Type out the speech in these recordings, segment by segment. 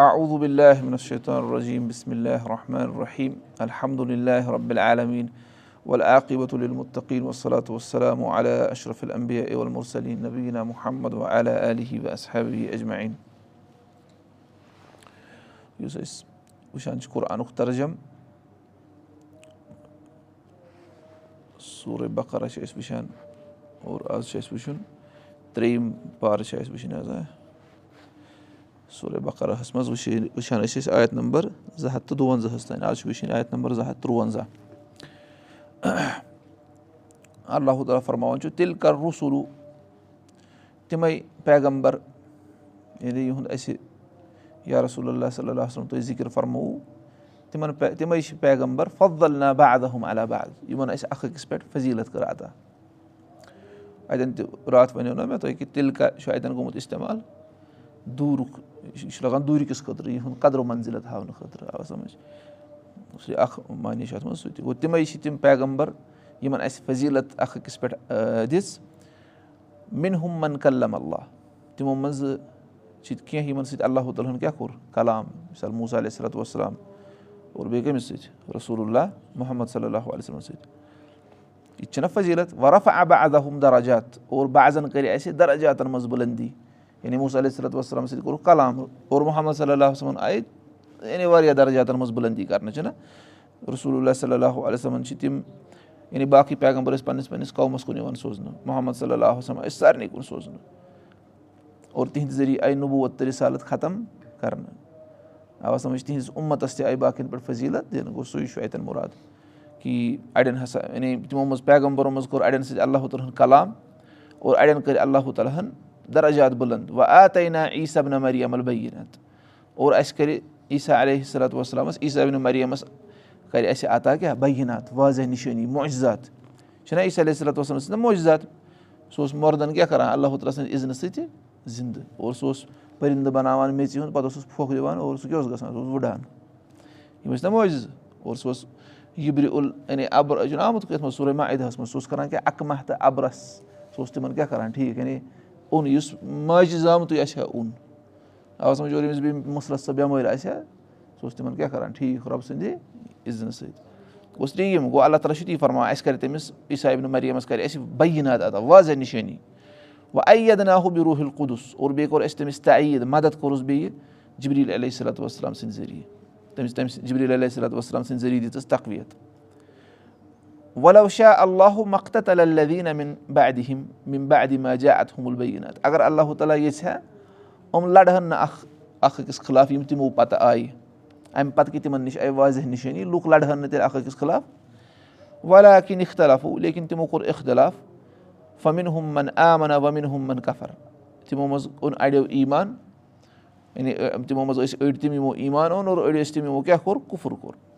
أعوذ بالله من الشيطان الرجيم بسم الله الرحمن الرحيم الحمد لله رب العالمين والعاقبة للمتقين والصلاة والسلام على أشرف الأنبياء والمرسلين نبينا محمد وعلى آله وأصحابه أجمعين وٕچھان چھِ قرآنُک ترجم سورہ بقرہ چھِ أسۍ وٕچھان اور آز چھِ اَسہِ وٕچھُن ترٛیٚیِم پارٕ چھِ حظ سورہ بقرہَس منٛز وٕچھ وٕچھان ٲسۍ أسۍ آیت نمبر زٕ ہَتھ تہٕ دُوَنٛزاہَس تانۍ آز چھِ وٕچھِنۍ آیت نمبر زٕ ہَتھ تُرٛوَنٛزاہ اللہُ تعالیٰ فرماوان چھُ تیٚلہِ کَر رسوٗلوٗ تِمَے پیغمبر. یعنی یِہُنٛد اَسہِ یا رسول اللہ صلی اللہ وسلم تُہۍ ذِکِر فرمووُ تِمن تِمے چھِ پیغمبر. فضل نا بعدہم علی بعد یِمن اَسہِ اکھ أکِس پٮ۪ٹھ فضیٖلت کٔر عطا اَتٮ۪ن تہِ راتھ وَنیو نہ مےٚ تۄہہِ کہِ تِلہٕ کا چھُ اَتٮ۪ن گوٚمُت اِستعمال دوٗرُک یہِ چھُ لگان دوٗرِ کِس خٲطرٕ یِہُنٛد قدرٕ منزِلت ہاونہٕ خٲطرٕ آو سَمجھ سُہ اکھ معنے چھُ اَتھ منٛز سُہ تہِ گوٚو تِمے چھِ تِم پیغمبر یِمن اَسہِ فضیٖلت اکھ أکِس پٮ۪ٹھ دِژ مِن ہُم من کلم اللہ تِمو منٛزٕ چھِ کیٚنٛہہ یِمن سۭتۍ اللہُ تعالیٰ ہن کیاہ کوٚر کلام مِثال موٗسا علیہ صلاتُ وسلام اور بیٚیہِ کٔمِس سۭتۍ رسول اللہ محمد صلی اللہ علیہ وسلم سۭتۍ یہِ تہِ چھِنہ فضیٖلت ورف ابا ادہُم دراجات اور بعضن کٔرِ اَسہِ دراجاتن منٛز بُلندی یعنی موٗسا علیہ صلاتُ وسلام سۭتۍ کوٚرُکھ کلام اور محمد صلی اللہ وسلم آیہِ یعنی واریاہ درجاتن منٛز بُلندی کرنہٕ چھِنہ رسول اللہ صلی اللہ علیہ وسلم چھِ تِم یعنی باقٕے پیغمبر ٲسۍ پنٕنِس پنٕنِس قومس کُن یِوان سوزنہٕ محمد صلی اللہ وسلم ٲسۍ سارنٕے کُن سوزنہٕ اور تِہنٛدِ ذٔریعہٕ آیہِ نبوٗت رِسالت ختم کرنہٕ آوا سَمجھ تِہنٛزِس اُمتس تہِ آیہِ باقین پٮ۪ٹھ فضیٖلت دِنہٕ گوٚو سُے چھُ اَتٮ۪ن مُراد کہِ اَڑٮ۪ن ہسا یعنی تِمو منٛز پیغمبرو منٛز کوٚر اَڑٮ۪ن سۭتۍ اللہُ تعالیٰ ہن کلام اور اَڑٮ۪ن کٔرۍ اللہُ تعالیٰ ہن دراجات بُلند. وۄنۍ آ تے نا عیٖسبن مریمل اور اَسہِ کرِ عیٖسا علیہ صلاتُ وسلامس عیٖسابِن مریمس کرِ اَسہِ عطا کیٛاہ بینات واضح نِشٲنی معجزات. چھُنہ عیٖسا علیہ صلاتُ وسلم سۭتۍ نہ معجزات؟ سُہ اوس مردن کیٛاہ کران اللہُ تعالیٰ سٕنٛدِ عزنہٕ سۭتۍ زِندٕ اور سُہ اوس پٔرِندٕ بَناوان میٚژِ ہُنٛد پَتہٕ اوسُس پھۄکھ دِوان اور سُہ کیاہ اوس گژھان سُہ اوس وٕڑان یِم ٲسۍ نہ معجزٕ اور سُہ اوس یِبرِ اُل یعنی اَبر چھُنہ آمُت سورُے معدہَس منٛز سُہ اوس کران کیٛاہ اَکہٕ مہ تہٕ اَبرس. سُہ اوس تِمن کیاہ کران ٹھیٖک یعنی اوٚن یُس ماجہِ زامتُے آسہِ ہا اوٚن آ سَمجھ اور ییٚمِس بیٚیہِ مُسلَس سۄ بٮ۪مٲرۍ آسہِ ہا سُہ اوس تِمن کیاہ کران ٹھیٖک رۄبہٕ سٕنٛدِ عِزنہٕ سۭتۍ گوٚو اللہ تعالیٰ چھُ تی فرماوان اَسہِ کرِ تٔمِس عیٖسابِن مریمَس کرِ اَسہِ بینات ادا واضح نِشٲنی وۄنۍ اَیَد نا ہُہ بہِ روٗحل قُدُس اور بیٚیہِ کوٚر اَسہِ تٔمِس تعیٖد مدد کوٚرُس بیٚیہِ جبریٖل علیہ صلاتُ وسلام سٕنٛدِ ذٔریعہٕ تٔمِس تٔمِس جبریٖل علیہ صلاتُ وسلام سٕنٛدِ ذٔریعہٕ دِژٕس تقویت وَلو شاہ اللہُ مختت الدیٖن مِن بادِم مِن بادِما جا اتمُل بینات اگر اللہُ تعالیٰ یژھِ ہا یِم لڑہن نہٕ اکھ اکھ أکِس خٕلاف یِم تِمو پتہٕ آیہِ اَمہِ پتہٕ کہِ تِمن نِش آیہِ واضح نِشٲنی لُکھ لڑہن نہٕ تیٚلہِ اکھ أکِس خٕلاف ولا کِنۍ اِختلافو لیکِن تِمو کوٚر اِختِلاف فَمِن ہُمن آمنا وَمِن ہُمن کفر تِمو منٛز اوٚن اَڑیو ایٖمان یعنی تِمو منٛز ٲسۍ أڑۍ تِم یِمو ایٖمان اوٚن اور أڑۍ ٲسۍ تِم یِمو کیاہ کوٚر کُفُر کوٚر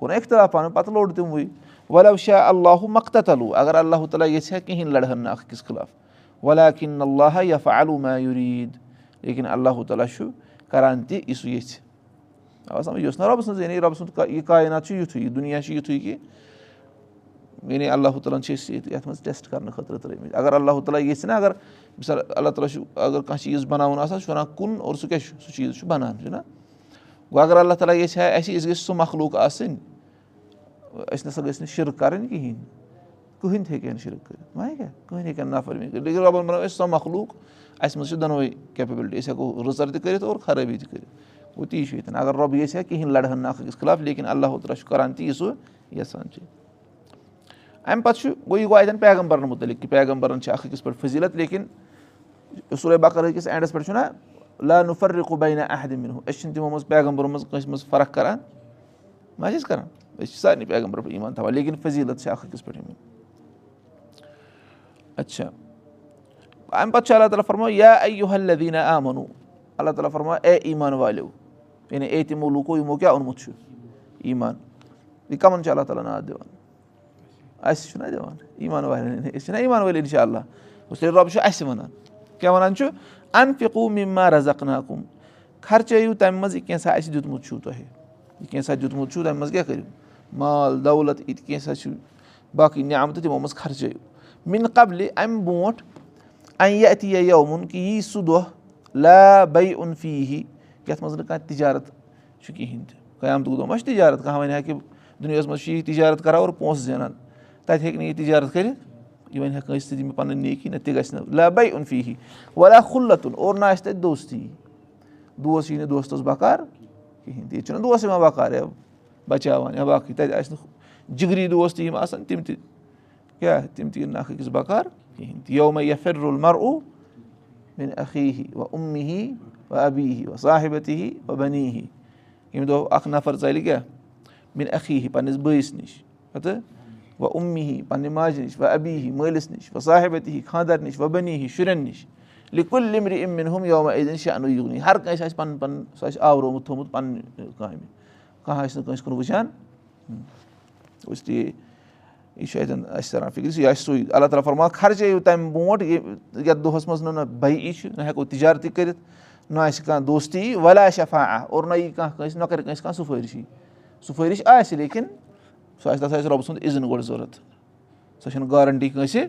کوٚر نہ اِختِلاف پَنُن پَتہٕ لوٚڑ تِموٕے وَلو شاہ اللہُ مختتلوٗ اگر اللہُ تعالیٰ یژھِ ہا کِہینۍ لڑہن نہٕ اکھ أکِس خٕلاف ولا کِن اللہ یا فعلوٗ میوٗریٖد لیکِن اللہُ تعالیٰ چھُ کران تہِ یہِ سُہ یژھِ سَمجھ یہِ اوس نہ رۄبہٕ سٕنٛز یعنی رۄبہٕ سُنٛد یہِ کاینات چھُ یِتھُے یہِ دُنیا چھُ یِتھُے کہِ یعنی اللہُ تعالیٰ چھِ أسۍ ییٚتہِ یَتھ منٛز ٹیسٹ کرنہٕ خٲطرٕ ترٲمٕتۍ اگر اللہُ تعالیٰ یژھِ نہ اگر مِثال اللہ تعالیٰ چھُ اگر کانٛہہ چیٖز بَناوُن آسان أسۍ آسٕنۍ أسۍ نہ شِرک کَرٕنۍ کِہینۍ کٕہٕنۍ تہِ ہیٚکہِ ہا نہٕ شِرک کٔرِتھ وۄنۍ کیٛاہ کٕہٕنۍ ہیٚکہِ ہا نفر لیکِن رۄبَن بَنٲو أسۍ سۄ مخلوٗق اَسہِ منٛز چھِ دۄنوَے کیپبلٹی أسۍ ہٮ۪کو رٕژَر تہِ کٔرِتھ اور خرٲبی تہِ کٔرِتھ گوٚو تی چھُ ییٚتٮ۪ن اگر رۄب یژھِ ہا کِہینۍ لڑہن نہٕ اکھ أکِس خٕلاف لیکِن اللہُ تعالیٰ چھُ کران تی سُہ یَژھان چھِ اَمہِ پَتہٕ چھُ گوٚو یہِ گوٚو اَتٮ۪ن پیغمبرن مُتعلِق کہِ پیغمبرن چھِ اکھ أکِس پٮ۪ٹھ فضیٖلت لیکِن سورُے بکر أکِس اینڈَس پٮ۪ٹھ چھُنہ لانُفر رِکو بینا احدِمِن ہُہ أسۍ چھِنہٕ تِمو منٛز پیغمبرو منٛز کٲنٛسہِ منٛز فرق کران ما چھِ أسۍ کران أسۍ چھِ سارنٕے پیغمبر پٮ۪ٹھ یِوان تھاوان لیکِن فضیٖلت چھِ اکھ أکِس پٮ۪ٹھ یِوان اچھا اَمہِ پَتہٕ چھُ اللہ تعالیٰ فرماو یا اے حلدیٖنہ آ مونوٗ اللہ تعالیٰ فرماو اے ایٖمان والیو یعنی اے تِمو لوٗکو یِمو کیاہ اوٚنمُت چھُ ایٖمان یہِ کَمن چھُ اللہ تعالیٰ ناد دِوان اَسہِ چھُنہ دِوان ایٖمان والٮ۪ن أسۍ چھِنہ ایٖمان وٲلۍ اِنشاء اللہ رۄب چھُ اَسہِ وَنان کیاہ وَنان چھُ اَن فِکوٗ مِما رَزق ناکُم خرچٲیِو تَمہِ منٛز یہِ کینٛژھا اَسہِ دیُتمُت چھُو تۄہہِ یہِ کینٛژھا دیُتمُت چھُو تَمہِ منٛز کیاہ کٔرِو مال دولت یہِ تہِ کینٛژھا چھُ باقٕے نعمتہٕ تِمو منٛز خرچٲیِو مِنہِ قبلہِ اَمہِ برونٛٹھ اَنہِ یہِ اَتہِ یہِ یومُن کہِ یی سُہ دۄہ لا بے اُن فی ہی یَتھ منٛز نہٕ کانٛہہ تِجارت چھُ کِہیٖنۍ تہِ قیامتُک دۄہ ما چھُ تِجارت کانٛہہ وَنہِ ہا کہِ دُنیاہَس منٛز چھُ یہِ تِجارت کَران اور پونٛسہٕ زینان تَتہِ ہیٚکہِ نہٕ یہِ تِجارت کٔرِتھ یہِ وَنہِ ہا کٲنٛسہِ تہِ دِ پَنٕنۍ نیکی نہ تہِ گژھِ نہٕ. لَبے اُنفی ہی واریاہ کھُلتُن اور نہ آسہِ تَتہِ دوستی. دوس یی نہٕ دوستَس بَکار کِہیٖنۍ تہِ ییٚتہِ چھُنہ دوس یِوان بَکار بَچاوان. یا باقٕے تَتہِ آسہِ نہٕ جِگری دوس تہِ یِم آسان تِم تہِ کیٛاہ تِم تہِ یِن نہٕ اکھ أکِس بَکار؟ کِہیٖنۍ تہِ یو مےٚ یا پھِرُل مَر او میانہِ اخی ہی وَ اُمی ہی وَ ابی ہی وَ صاحبتی ہی وَ بنی ہی ییٚمہِ دۄہ اکھ نَفر ژَلہِ کیٛاہ میانہِ اخی ہی پَنٕنِس بٲیِس نِش پَتہٕ وَ اُمی ہی پَننہِ ماجہِ نِش وَ ابی ہی مٲلِس نِش وَ صاحبتی ہی خاندار نِش وَ بنی ہی شُرٮ۪ن نِش لِکُل لِمرِ اِمن ہُم یوما عیٖدِن شانٕے ہر کٲنٛسہِ آسہِ پَنُن پَنُن سُہ آسہِ آورومُت تھوٚمُت پَننہِ کامہِ کانٛہہ آسہِ نہٕ کٲنٛسہِ کُن وٕچھان اس لیے یہِ چھُ اَتؠن اَسہِ تران فِکرِ یہِ آسہِ سُے اللہ تعالیٰ فرما خرچٲیِو تَمہِ برونٛٹھ یَتھ دۄہَس منٛز نہٕ نہ بے یی چھُ نہ ہٮ۪کو تِجارتی کٔرِتھ نہ آسہِ کانٛہہ دوستی وَلا شفا اور نہ یی کانٛہہ کٲنٛسہِ نہ کَرِ کٲنٛسہِ کانٛہہ سُفٲرِشی سُفٲرِش آسہِ لیکِن سُہ آسہِ تَتھ آسہِ رۄبہٕ سُنٛد اِذن گۄڈٕ ضوٚرَتھ سۄ چھَنہٕ گارَنٹی کٲنٛسہِ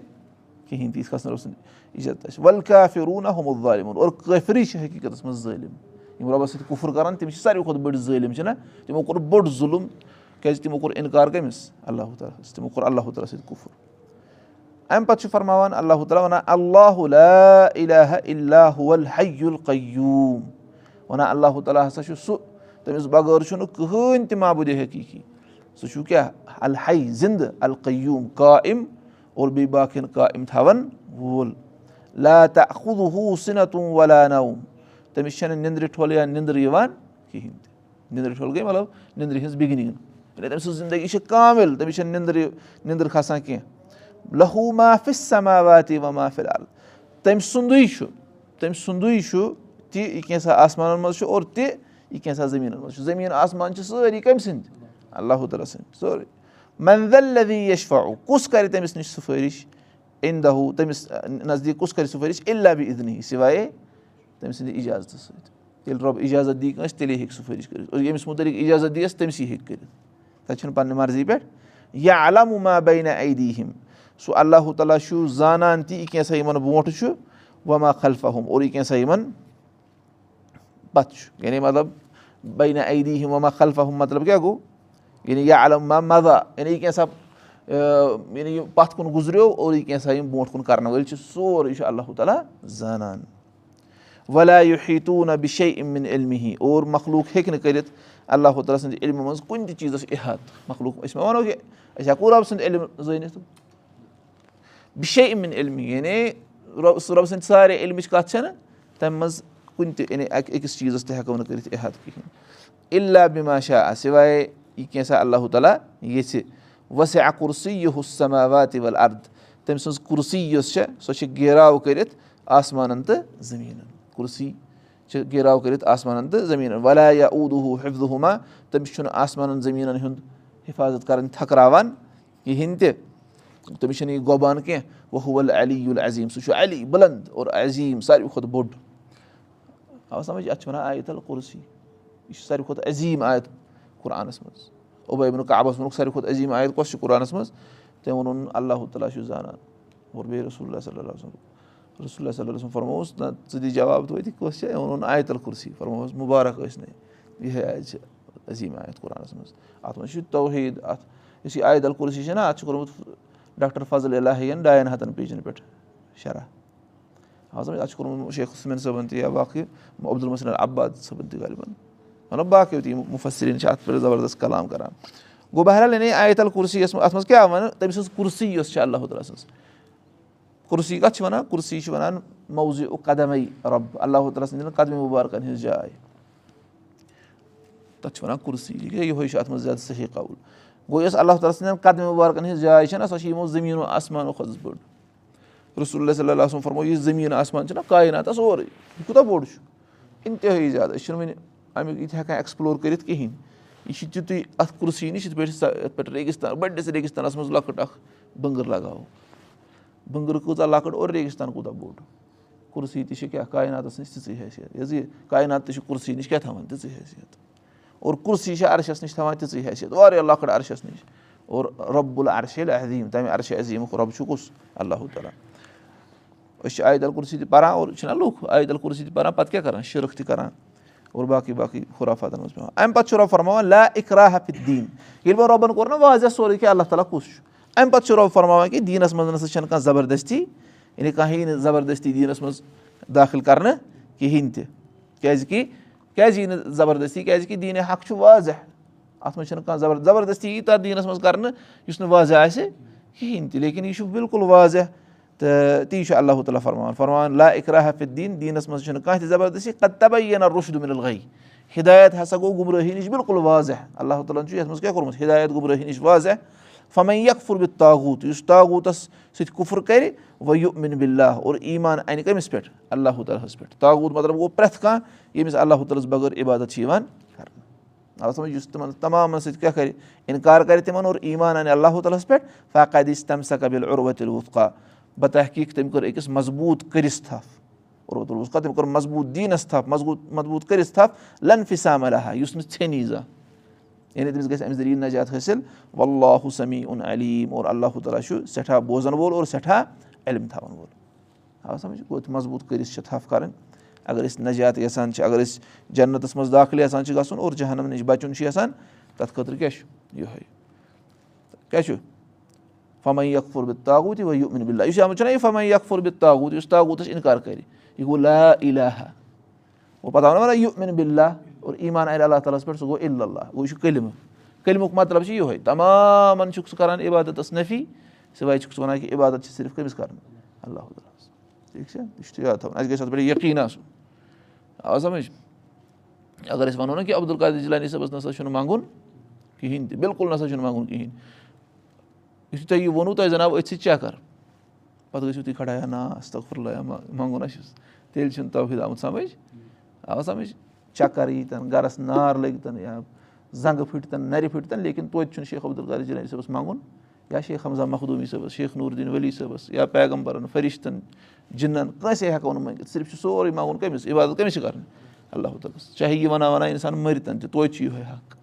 کِہیٖنۍ تہِ یِتھ کَس نہٕ رۄب سُنٛد عزت آسہِ وَل کیٛاہ روٗنا ہومُت ظٲلِمُن اور کٲفرٕے چھِ حقیٖقتَس منٛز ظٲلِم یِم رۄبَس سۭتۍ کُفُر کَران تِم چھِ ساروی کھۄتہٕ بٔڑ ظٲلِم چھِنہ تِمو کوٚر بوٚڑ ظُلُم کیٛازِ تِمو کوٚر اِنکار کٔمِس اللہُ تعالیٰ ہَس تِمو کوٚر اللہُ تعالیٰ سۭتۍ کُفُر اَمہِ پَتہٕ چھُ فرماوان اللہُ تعالیٰ وَنان اللہُ القیوٗم وَنان اللہُ تعالیٰ ہسا چھُ سُہ تٔمِس بغٲر چھُنہٕ کٕہٕنۍ تہِ معبوٗدِ حقیٖقی سُہ چھُ کیٛاہ الحے زِندٕ القیوٗم قایِم اور بیٚیہِ باقٕیَن قایِم تھاوَن وول لا تہٕ ہوٗ صنتوٗ ولا نوم تٔمِس چھَنہٕ نیٚنٛدرِ ٹھۄل یا نیٚنٛدٕر یِوان کِہیٖنۍ تہِ نیٚنٛدرِ ٹھۄل گٔے مطلب نیٚنٛدرِ ہِنٛز بِگنِنٛگ یعنی تٔمۍ سٕنٛز زندگی چھِ کامِل تٔمِس چھَنہٕ نیٚنٛدرِ نیٚنٛدٕر کھسان کینٛہہ لہوٗ مافِس سما واتی و مافِل ال تٔمۍ سُنٛدُے چھُ تٔمۍ سُنٛدُے چھُ تہِ یہِ کینٛژھا آسمانَن منٛز چھُ اور تہِ یہِ کینٛژھا زٔمیٖنَن منٛز چھُ زٔمیٖن آسمان چھِ سٲری کٔمۍ سٕنٛدۍ اللہُ تعالیٰ سٕنٛدۍ سورُے منزل یشفا کُس کَرِ تٔمِس نِش سُفٲرِش اِن دہوٗ تٔمِس نزدیٖک کُس کَرِ سُفٲرِش اِلا بہِ اِدنی سِوایے تٔمۍ سٕنٛدِ اِجازتہٕ سۭتۍ۔ ییٚلہِ رۄب اِجازت دی کٲنٛسہِ تیٚلے ہیٚکہِ سُفٲرِش کٔرِتھ۔ اور ییٚمِس مُتعلِق اِجازت دِیَس تٔمسٕے ہیٚکہِ کٔرِتھ۔ تَتہِ چھُنہٕ پَننہِ مرضی پٮ۪ٹھ۔ یا علامُما بینا ایدی ہِم سُہ اللہُ تعالیٰ چھُ زانان تہِ یہِ کینٛژھا یِمن برونٛٹھ چھُ۔ وما خلفا ہُم اور یہِ کینٛژھا یِمن پَتہٕ چھُ۔ یعنی مطلب بینا ایدی ہِم وما خلفا ہُم مطلب کیاہ گوٚو؟ یعنی یا علما مزا یعنی یہِ کینٛژھا یعنی یہِ پَتھ کُن گُزریو اور یہِ کینٛژھا یِم برونٛٹھ کُن کَرنہٕ وٲلۍ چھِ۔ سورُے چھُ اللہُ تعالیٰ زانان ولا حیٖتوٗ نہ بِشے اِمِن علمہِ اور مخلوٗق ہیٚکہِ نہٕ کٔرِتھ اللہُ تعالیٰ سٕنٛدِ علمہِ منٛز کُنہِ تہِ چیٖزَس احات مخلوٗق أسۍ مہ وَنو کہِ أسۍ ہٮ۪کو رۄب سُنٛد علم زٲنِتھ؟ بِشے اِمِن علمہِ یعنی رۄب رۄب سٕنٛدِ سارے علمٕچ کَتھ چھَنہٕ تَمہِ منٛز کُنہِ تہِ یعنی اَکہِ أکِس چیٖزَس تہِ ہٮ۪کو نہٕ کٔرِتھ احات کِہیٖنۍ۔ اِلا بِما شاہ سِوایے یہِ کینٛژھا اللہُ تعالیٰ ییٚژھِ۔ وسے اکُرسی یہِ حُسما واتہِ وَل اَرد تٔمۍ سٕنٛز کُرسی یۄس چھےٚ سۄ چھِ گیراو کٔرِتھ آسمانَن تہٕ زٔمیٖنَن کُرسی چھِ گیراو کٔرِتھ آسمانَن تہٕ زٔمیٖنَن ولا یا اوٗدوٗ حِفظُما تٔمِس چھُنہٕ آسمانَن زٔمیٖنَن ہُنٛد حِفاظت کَرٕنۍ تھکراوان کِہیٖنۍ تہِ تٔمِس چھَنہٕ یہِ گۄبان کینٛہہ وُل علی العظیٖم سُہ چھُ علی بُلنٛد اور عظیٖم ساروی کھۄتہٕ بوٚڑ آو سَمٕجھ اَتھ چھِ وَنان آیت القُرسی یہِ چھُ ساروی کھۄتہٕ عظیٖم آیت قرآنَس منٛز کعبَس ووٚنُکھ ساروی کھۄتہٕ عظیٖم آیت کۄس چھِ قرآنَس منٛز تٔمۍ ووٚنُن اللہُ تعالیٰ چھُ زانان اور بیٚیہِ رسول اللہ صلی اللہ علیہ رسول صلی اللہ فرمووُس نہ ژٕ دِ جواب توتہِ کۄس چھےٚ أمۍ ووٚنُن آیت القُرسی فرمووُس مُبارک ٲسۍ نہٕ یِہے آیت چھِ عظیٖم آیت قرآنَس منٛز اَتھ منٛز چھُ توحیٖد اَتھ یُس یہِ آیت القُرسی چھےٚ نہ اَتھ چھُ کوٚرمُت ڈاکٹر فضل اللٰہن ڈاین ہَتَن پیجَن پٮ۪ٹھ شرح اَتھ چھُ کوٚرمُت شیخ حُسمین صٲبَن تہِ یا باقٕے عبدالمسن عباد صٲبَن تہِ غالبن مطلب باقٕے تہِ یِم مُفسریٖن چھِ اَتھ پٮ۪ٹھ زَبردست کلام کَران گوٚو بہرحال یعنی آیت القُرسی یَس منٛز اَتھ منٛز کیٛاہ وَنہٕ تٔمۍ سٕنٛز کُرسی یۄس چھےٚ اللہُ تعالیٰ سٕنٛز کُرسی کَتھ چھِ وَنان کُرسی چھِ وَنان موزِ قدمے رۄب اللہُ تعالیٰ سٕنٛدٮ۪ن قدمہِ مُبارکَن ہِنٛز جاے تَتھ چھِ وَنان کُرسی یِہوے چھُ اَتھ منٛز زیادٕ صحیح قبُل گوٚو یۄس اللہ تعالیٰ سٕنٛدٮ۪ن قدمہِ مُبارکَن ہِنٛز جاے چھےٚ سۄ چھِ یِمو زٔمیٖنو آسمانو کھۄتہٕ بٔڑ رسول اللہ صلی اللہ سُنٛد فرمو یُس زٔمیٖن آسمان چھُنہ کایناتَس سورُے یہِ کوٗتاہ بوٚڑ چھُ اِنتِہٲیی زیادٕ أسۍ چھِنہٕ وٕنہِ اَمیُک یہِ تہِ ہٮ۪کان ایٚکٕسپٕلور کٔرِتھ کِہیٖنۍ یہِ چھِ تیُتُے اَتھ کُرسی نِش یِتھ پٲٹھۍ یِتھ پٲٹھۍ ریگِستان بٔڑِس ریگِستانَس منٛز لۄکٕٹ اَکھ بٕنٛگٕر لگاوو بٕنٛگٕر کۭژاہ لۄکٕٹ اور ریگِستان کوٗتاہ بوٚڑ کُرسی تہِ چھِ کیٛاہ کایناتَس نِش تِژٕے حیثیت یہِ حظ یہِ کاینات تہِ چھِ کُرسی نِش کیٛاہ تھاوان تِژٕے حیثیت اور کُرسی چھِ عرشَس نِش تھاوان تِژٕے حیثیت واریاہ لۄکٕٹ عرشَس نِش اور رۄبُل عرشہِ عظیٖم تَمہِ عرشہِ عظیٖمُک رۄب چھُ کُس اللہُ تعالیٰ أسۍ چھِ عید الکُرسی تہِ پَران اور چھِنہ لُکھ عید الکُرسی تہِ پَران پَتہٕ کیاہ کَران شِرک تہِ کَران اور باقٕے باقٕے خُرافاتَن منٛز پیٚوان اَمہِ پَتہٕ چھُ رۄب فرماوان لا اِقرا حفِدیٖن ییٚلہِ وۄنۍ رۄبَن کوٚر نا واضح سورُے کہِ اللہ تعالیٰ کُس چھُ اَمہِ پَتہٕ چھُ رۄب فرماوان کہِ دیٖنَس منٛز نَسا چھَنہٕ کانٛہہ زَبردستی یعنی کانٛہہ یی نہٕ زَبردستی دیٖنَس منٛز دٲخِل کَرنہٕ کِہیٖنۍ تہِ کیٛازِکہِ کیٛازِ یی نہٕ زَبردستی کیٛازِکہِ دیٖنِ حق چھُ واضح اَتھ منٛز چھَنہٕ کانٛہہ زَبردستی یی تَتھ دیٖنَس منٛز کَرنہٕ یُس نہٕ واضح آسہِ کِہیٖنۍ تہِ لیکِن یہِ چھُ بِلکُل واضح تہٕ تی چھُ اللہ تعالیٰ فرماوان فرماوان لا اِقرا حفِدیٖن دیٖنَس منٛز چھُنہٕ کانٛہہ تہِ زَبردستی تَبے یہِ نہ روٚشد مِلگے ہِدایت ہسا گوٚو گُمرٲہی نِش بِلکُل واضح اللہ تعالیٰ ہن چھُ یَتھ منٛز کیاہ کوٚرمُت ہِدایت گُمرٲہی نِش واضح فَمے یکفُر بہِ تاغوٗت یُس تاغوٗتَس سۭتۍ کُفُر کَرِ یہِ مِن بِلّہ اور ایٖمان اَنہِ کٔمِس پٮ۪ٹھ اللہ تعالیٰ ہَس پٮ۪ٹھ۔ تاغوٗت مطلب گوٚو پرٛٮ۪تھ کانٛہہ ییٚمِس اللہ تعالیٰ ہَس بغٲر عبادت چھِ یِوان کَرنہٕ۔ یُس تِمن تَمامَن سۭتۍ کیاہ کَرِ؟ اِنکار کَرِ تِمن اور ایٖمان اَنہِ اللہ تعالیٰ ہَس پٮ۪ٹھ۔ فاقا دِس تَمہِ سا قبِل عُروتِل وُفقا بتحقیٖق تٔمۍ کٔر أکِس مضبوٗط کٔرِس تھپھ۔ عُروتُل وُفقا تٔمۍ کوٚر مضبوٗط دیٖنَس تھپھ مضبوٗط مضبوٗط کٔرِس تھپھ۔ لن فِسام علیٰ یُس نہٕ ژھیٚنی زانٛہہ یعنی تٔمِس گژھِ اَمہِ ذٔریعہٕ نجات حٲصِل واللہ سمی اُن علیٖم اور اللہ تعالیٰ چھُ سٮ۪ٹھاہ بوزَن وول اور سٮ۪ٹھاہ علم تھاوَن وول آ سَمجھ گوٚو مضبوٗط کٔرِتھ چھِ تھپھ کَرٕنۍ اگر أسۍ نجات یَژھان چھِ اگر أسۍ جنتَس منٛز داخل یَژھان چھِ گژھُن اور جہنم نِش بَچُن چھُ یَژھان تَتھ خٲطرٕ کیاہ چھُ یِہوے کیاہ چھُ فَمے یکفُر بہِ تاغوٗت یہِ بِلّہ یُس آمُت چھُنہ یہِ فَمے یکفُر بہِ تاغوٗت یُس تاغوٗتَس اِنکار کَرِ یہِ گوٚو لا علاہ گوٚو پَتہٕ آو وَنان یہِ مِن بِلّہ اور ایٖمان علیہ اللہ تعالیٰ ہَس پٮ۪ٹھ سُہ گوٚو اِلہ گوٚو یہِ چھُ کٔلمہٕ کٔلمُک مطلب چھُ یِہوے تَمامَن چھُکھ ژٕ کَران عبادتَس نفی سِوے چھُکھ ژٕ وَنان کہِ عبادت چھِ صرف کٔمِس کَرُن اللہ تعالیٰ ٹھیٖک چھا یہِ چھُ یاد تھاوُن اَسہِ گژھِ اَتھ پٮ۪ٹھ یقیٖن آسُن آ سَمٕجھ اگر أسۍ وَنو نہ کہِ عبدالقادر جِلانی صٲبَس نہ سا چھُنہٕ منٛگُن کِہیٖنۍ تہِ بِلکُل نہ سا چھُنہٕ منٛگُن کِہیٖنۍ یُتھُے تۄہہِ یہِ ووٚنوُ تۄہہِ زَن آو أتھۍ سۭتۍ چَکر پَتہٕ گٔژھِو تُہۍ کھڑا یا نا استغفر یا منٛگُن اَسہِ تیٚلہِ چھُنہٕ توحیٖد آمُت سَمٕجھ آو سَمٕجھ چَکر ییٖتَن گَرَس نار لٔگۍتَن یا زنٛگہٕ پھٕٹۍتَن نَرِ پھٕٹۍتَن لیکِن توتہِ چھُنہٕ شیخ عبدالقادر جِلانی صٲبَس منٛگُن یا شیخ حمزا مخدوٗمی صٲبَس شیخ نوٗردیٖن ؤلی صٲبَس یا پیغمبرَن فرِشتَن جِنَن کٲنٛسے ہٮ۪کو نہٕ مٔنٛگِتھ صرف چھُ سورُے منٛگُن کٔمِس عبادت کٔمِس چھِ کَرٕنۍ اللہ تعالیٰ چاہے یہِ وَنان وَنان اِنسان مٔرۍتَن تہِ توتہِ چھُ یِہوے حق۔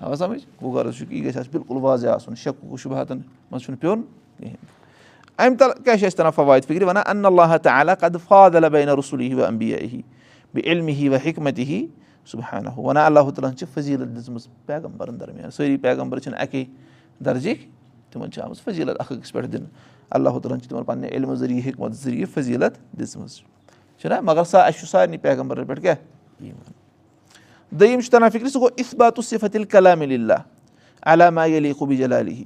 آ سَمٕجھ؟ گوٚو غرض چھُ کہِ یہِ گژھِ اَسہِ بِلکُل واضح آسُن شَکُک شُبہاتَن منٛز چھُنہٕ پیوٚن کِہیٖنۍ اَمہِ تَل کیٛاہ چھِ اَسہِ تَران فواد فِکرِ وَنان اَن اللہ تعالیٰ قد فاد البیٖنہ رسوٗلی اَمبیا ہی بیٚیہِ علمہِ ہی وَ حِکمت ہی صُبحانہ وَنان اللہ تعالیٰ ہَن چھِ فضیٖلت دِژمٕژ پیغمبرَن درمیان سٲری پیغمبر چھِنہٕ اَکے درجِکۍ تِمن چھِ آمٕژ فضیٖلت اکھ أکِس پٮ۪ٹھ دِنہٕ اللہ تعالیٰ ہَن چھِ تِمن پَنٕنہِ علمہٕ ذٔریعہٕ حِکمت ذٔریعہٕ فضیٖلت دِژمٕژ چھُنہ مگر سا اَسہِ چھُ سارنٕے پیغمبرن پٮ۪ٹھ کیٛاہ دوٚیِم چھُ تَران فِکرِ سُہ گوٚو اِسباتُ صِفت اللہ علامہ علی خوٗبی جلالی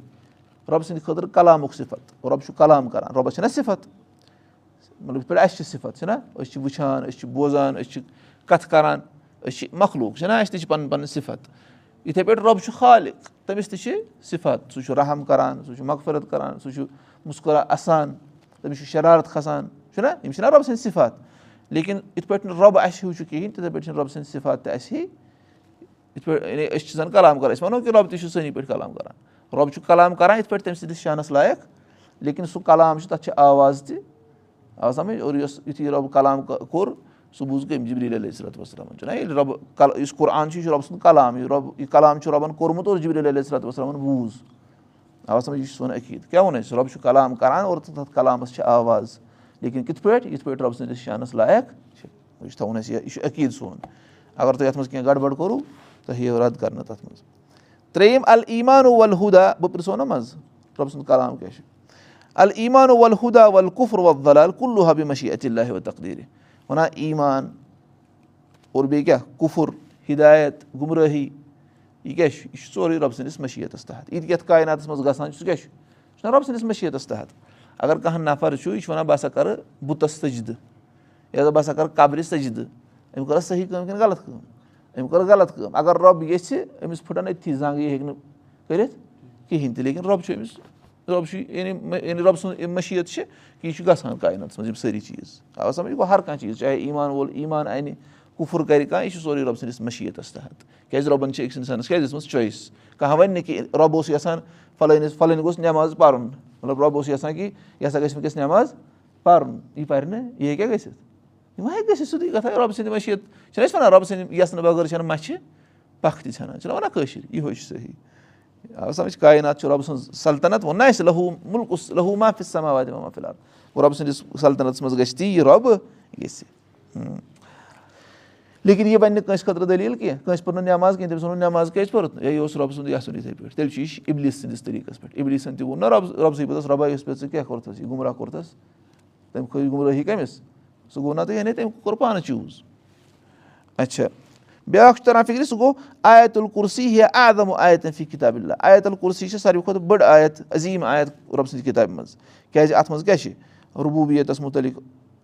رۄبہٕ سٕنٛدِ خٲطرٕ کلامُک صِفت. رۄب چھُ کلام کران رۄبَس چھِنہ صِفت مطلب یِتھ پٲٹھۍ اَسہِ چھِ صِفت چھِنہ أسۍ چھِ وٕچھان أسۍ چھِ بوزان أسۍ چھِ کَتھٕ کران أسۍ چھِ مخلوٗق چھِنہ اَسہِ تہِ چھِ پَنٕنۍ پَنٕنۍ صِفت یِتھٕے پٲٹھۍ رۄب چھُ خالق؟ تٔمِس تہِ چھِ صِفت سُہ چھُ رحم کران سُہ چھُ مغفرت کران سُہ چھُ مُسکُرا اَسان تٔمِس چھُ شرارت کھسان چھُنہ یِم چھِنہ رۄبہٕ سٕنٛدۍ صِفت لیکِن یِتھ پٲٹھۍ نہٕ رۄب اَسہِ ہیوٗ چھُ کِہینۍ تِتھٕے پٲٹھۍ چھِنہٕ رۄبہٕ سٕنٛدۍ صِفت تہِ اَسہِ یِتھ پٲٹھۍ یعنی أسۍ چھِ زَن کلام کران أسۍ وَنو کہِ رۄب تہِ چھُ سٲنی پٲٹھۍ کلام کران رۄب چھُ کلام کران یِتھ پٲٹھۍ تٔمۍ سٕنٛدِس شانَس لایق لیکِن سُہ کلام چھُ تَتھ چھِ آواز تہِ آ سَمجھ اور یۄس یُتھُے رۄبہٕ کلام کوٚر سُہ بوٗز کٔمۍ جبریٖل علیہ صلات وسلامَن چھُنہ ییٚلہِ رۄبہٕ یُس قرآن چھُ یہِ چھُ رۄبہٕ سُنٛد کلام یہِ رۄب یہِ کلام چھُ رۄبَن کوٚرمُت اور جبریٖل علیہ صلات وسلامَن بوٗز آ سَمجھ یہِ چھُ سون عقیٖد کیاہ ووٚن اَسہِ رۄب چھُ کلام کران اور تَتھ کلامَس چھِ آواز لیکِن کِتھ پٲٹھۍ یِتھ پٲٹھۍ رۄبہٕ سٕنٛدِس شانَس لایق چھِ یہِ چھُ تھاوُن اَسہِ یہِ چھُ عقیٖد سون اگر تُہۍ یَتھ منٛز کینٛہہ گڑبڑ کوٚرُو تۄہہِ یِیو رد کرنہٕ تَتھ منٛز ترٛیٚیِم الیٖمانو ولہُدا بہٕ پرٕژھو نہ منٛزٕ رۄبہٕ سُنٛد کلام کیاہ چھُ الیٖمانو ولہُدا ولقُفر ولدلال کُلُ حبِ مشی اللہ تقدیٖر وَنان ایٖمان اور بیٚیہِ کیاہ کُفُر ہِدایت گُمرٲہی یہِ کیاہ چھُ یہِ چھُ سورُے رۄبہٕ سٕنٛدِس مٔشیٖتَس تحت یہِ تہِ یَتھ کایناتَس منٛز گژھان چھُ سُہ کیاہ چھُ یہِ چھُنہ رۄبہٕ سٕنٛدِس مٔشیٖتَس تحت اگر کانٛہہ نفر چھُ یہِ چھُ وَنان بہٕ ہسا کَرٕ بُتَس سٔجدٕ یا بہٕ ہسا کَرٕ قبرِ سٔجدٕ. أمۍ کٔر صحیح کٲم کِنہٕ غلط کٲم أمۍ کٔر غلط کٲم اگر رۄب ییٚژھِ أمِس پھٕٹن أتھی زنٛگ یہِ ہیٚکہِ نہٕ کٔرِتھ کِہینۍ تہِ لیکِن رۄب چھُ أمِس رۄب چھُ یعنی یعنی رۄبہٕ سُنٛد مٔشیٖت چھِ کہِ یہِ چھُ گژھان کایناتَس منٛز یِم سٲری چیٖز آ سَمجھ گوٚو ہر کانٛہہ چیٖز چاہے ایٖمان وول ایٖمان اَنہِ کُفُر کَرِ کانٛہہ یہِ چھُ سورُے رۄبہٕ سٕنٛدِس مٔشیٖتَس تحت کیازِ رۄبَن چھِ أکِس اِنسانَس کیازِ دِژمٕژ چویِس کانٛہہ وَنہِ نہٕ کہِ رۄب اوس یَژھان فَلٲنِس فَلٲنۍ گوٚژھ نٮ۪ماز پَرُن مطلب رۄب اوس یَژھان کہِ یہِ ہسا گژھِ وٕنکیٚس نٮ۪ماز پَرُن یہِ پَرِ نہٕ یہِ ہیٚکیٛاہ گٔژھِتھ یہِ ما ہیٚکہِ گٔژھِتھ سیٚودُے کَتھا رۄبہٕ سٕنٛدِ مٔشیٖد چھِنہٕ أسۍ وَنان رۄبہٕ سٕنٛدِ یَژھنہٕ بغٲر چھَنہٕ مَچھِ پَکھ تہِ ژھٮ۪نان چھِنہ وَنان کٲشِر یِہوے چھُ صحیح سَمجھ کاینات چھُ رۄبہٕ سٕنٛز سلطنت ووٚن نہ اَسہِ لہوٗ مُلکُس لہوٗ مافِس سَماواد فِلحال رۄبہٕ سٕنٛدِس سلطنتَس منٛز گژھِ تی یہِ رۄبہٕ گژھِ لیکِن بَنہِ نہٕ کٲنٛسہِ خٲطرٕ دٔلیٖل کینٛہہ کٲنٛسہِ پٔر نہٕ نٮ۪ماز کینٛہہ تٔمِس ووٚنُن نٮ۪ماز کیازِ نہٕ ہے یہِ اوس رۄبہٕ سُنٛد یَژھُن یِتھَے پٲٹھۍ تیٚلہِ چھُ یہِ اِبلیٖس سٕنٛدِس طٔریٖقَس پٮ۪ٹھ اِبلیٖسَن تہِ ووٚن نہ رۄب رۄبسٕے یُس پٮ۪ٹھ ژٕ کیٛاہ کوٚرتھَس یہِ گُمراہ کوٚرتھَس تٔمۍ کھٲج گُمرٲہی کٔمِس سُہ گوٚو نَتہٕ یعنی تٔمۍ کوٚر پانہٕ چوٗز اچھا بیٛاکھ چھُ تَران فِکرِ سُہ گوٚو آیت الکُرسی یا عدم آیتن فی کِتابہِ اللہ آیت الکُرسی چھِ ساروی کھۄتہٕ بٔڑ آیت عظیٖم آیت رۄب سٕنٛزِ کِتابہِ منٛز کیٛازِ اَتھ منٛز کیاہ چھِ ربوٗبیتَس مُتعلِق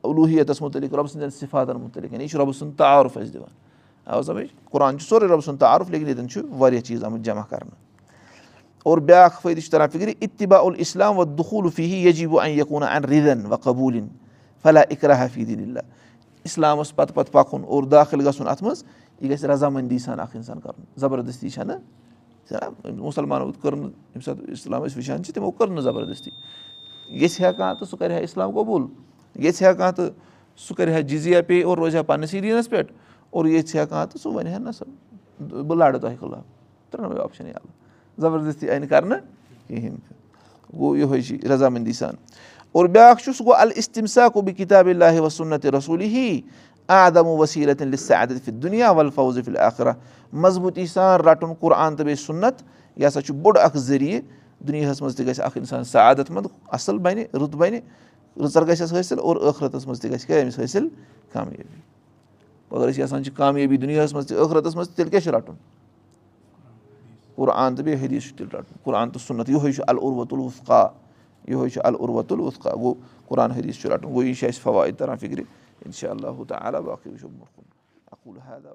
علوٗہیتَس مُتعلِق رۄبہٕ سٕنٛدٮ۪ن صِفاتَن مُتعلِق یعنی یہِ چھُ رۄبہٕ سُنٛد تعارُف اَسہِ دِوان آ سَمٕجھ قۄرآن چھُ سورُے رۄبہٕ سُنٛد تعارُف لیکِن ییٚتٮ۪ن چھُ واریاہ چیٖز آمٕتۍ جمع کَرنہٕ اور بیٛاکھ فٲیدٕ چھُ تَران فِکرِ اِتبا الاسلام و دُخوٗل فی یجیٖبو ان یقوٗنا ان رِدن و قبوٗلِن فلاح اِقرا حفیٖد اللہ اِسلامَس پَتہٕ پَتہٕ پَکُن اور دٲخِل گژھُن اَتھ منٛز یہِ گژھِ رضامٔندی سان اکھ اِنسان کَرُن زَبردستی چھَنہٕ مُسلمانو کٔر نہٕ ییٚمہِ ساتہٕ اِسلام أسۍ وٕچھان چھِ تِمو کٔر نہٕ زَبردستی ییٚژھِ ہا کانٛہہ تہٕ سُہ کَرِ ہا اِسلام قبوٗل ییٚژھِ ہا کانٛہہ تہٕ سُہ کَرِ ہا جِزیا پے اور روزِ ہا پَننِسٕے دیٖنَس پٮ۪ٹھ اور ییٚژھِ ہا کانٛہہ تہٕ سُہ وَنہِ ہا نہ سا بہٕ لَڑٕ تۄہہِ خٕلاف ترٛٮ۪نوَے آپشَن یَلہٕ زَبردستی نہٕ کَرنہٕ کِہیٖنۍ گوٚو یِہوے چھِ رضامٔندی سان اور بیٛاکھ چھُ سُہ گوٚو الستِمسا کو بہٕ اللہِ وسُنت رسوٗلی ہی عدم ؤسیٖرت لِسعدِ دُنیا وَلفوظ فِل اخرا مضبوٗطی سان رَٹُن قُرآن تہٕ بیٚیہِ سُنت یہِ ہسا چھُ بوٚڑ اکھ ذٔریعہٕ۔ دُنیاہَس منٛز تہِ گژھِ اکھ اِنسان سعادت منٛد اَصٕل بَنہِ رُت بَنہِ رٕژَر گژھٮ۪س حٲصِل اور ٲخرَتَس منٛز تہِ گژھِ حٲصِل کامیٲبی اگر أسۍ یَژھان چھِ کامیٲبی دُنیاہَس منٛز تہِ ٲخرَتَس منٛز تہِ تیٚلہِ کیٛاہ چھُ رَٹُن؟ قُرآن تہٕ بیٚیہِ حدیٖث چھُ تیٚلہِ رَٹُن۔ قُرآن تہٕ سُنت یِہوے چھُ العُروۃ الوفقا یِہوے چھُ العُروۃ الوفقا گوٚو قۄرآن حدیٖث چھُ رَٹُن۔ گوٚو یہِ چھِ اَسہِ فوٲیِد تَران فِکرِ اِنشاء اللہ تعالیٰ باقٕے وٕچھو برونٛہہ کُن اکوٗل حدا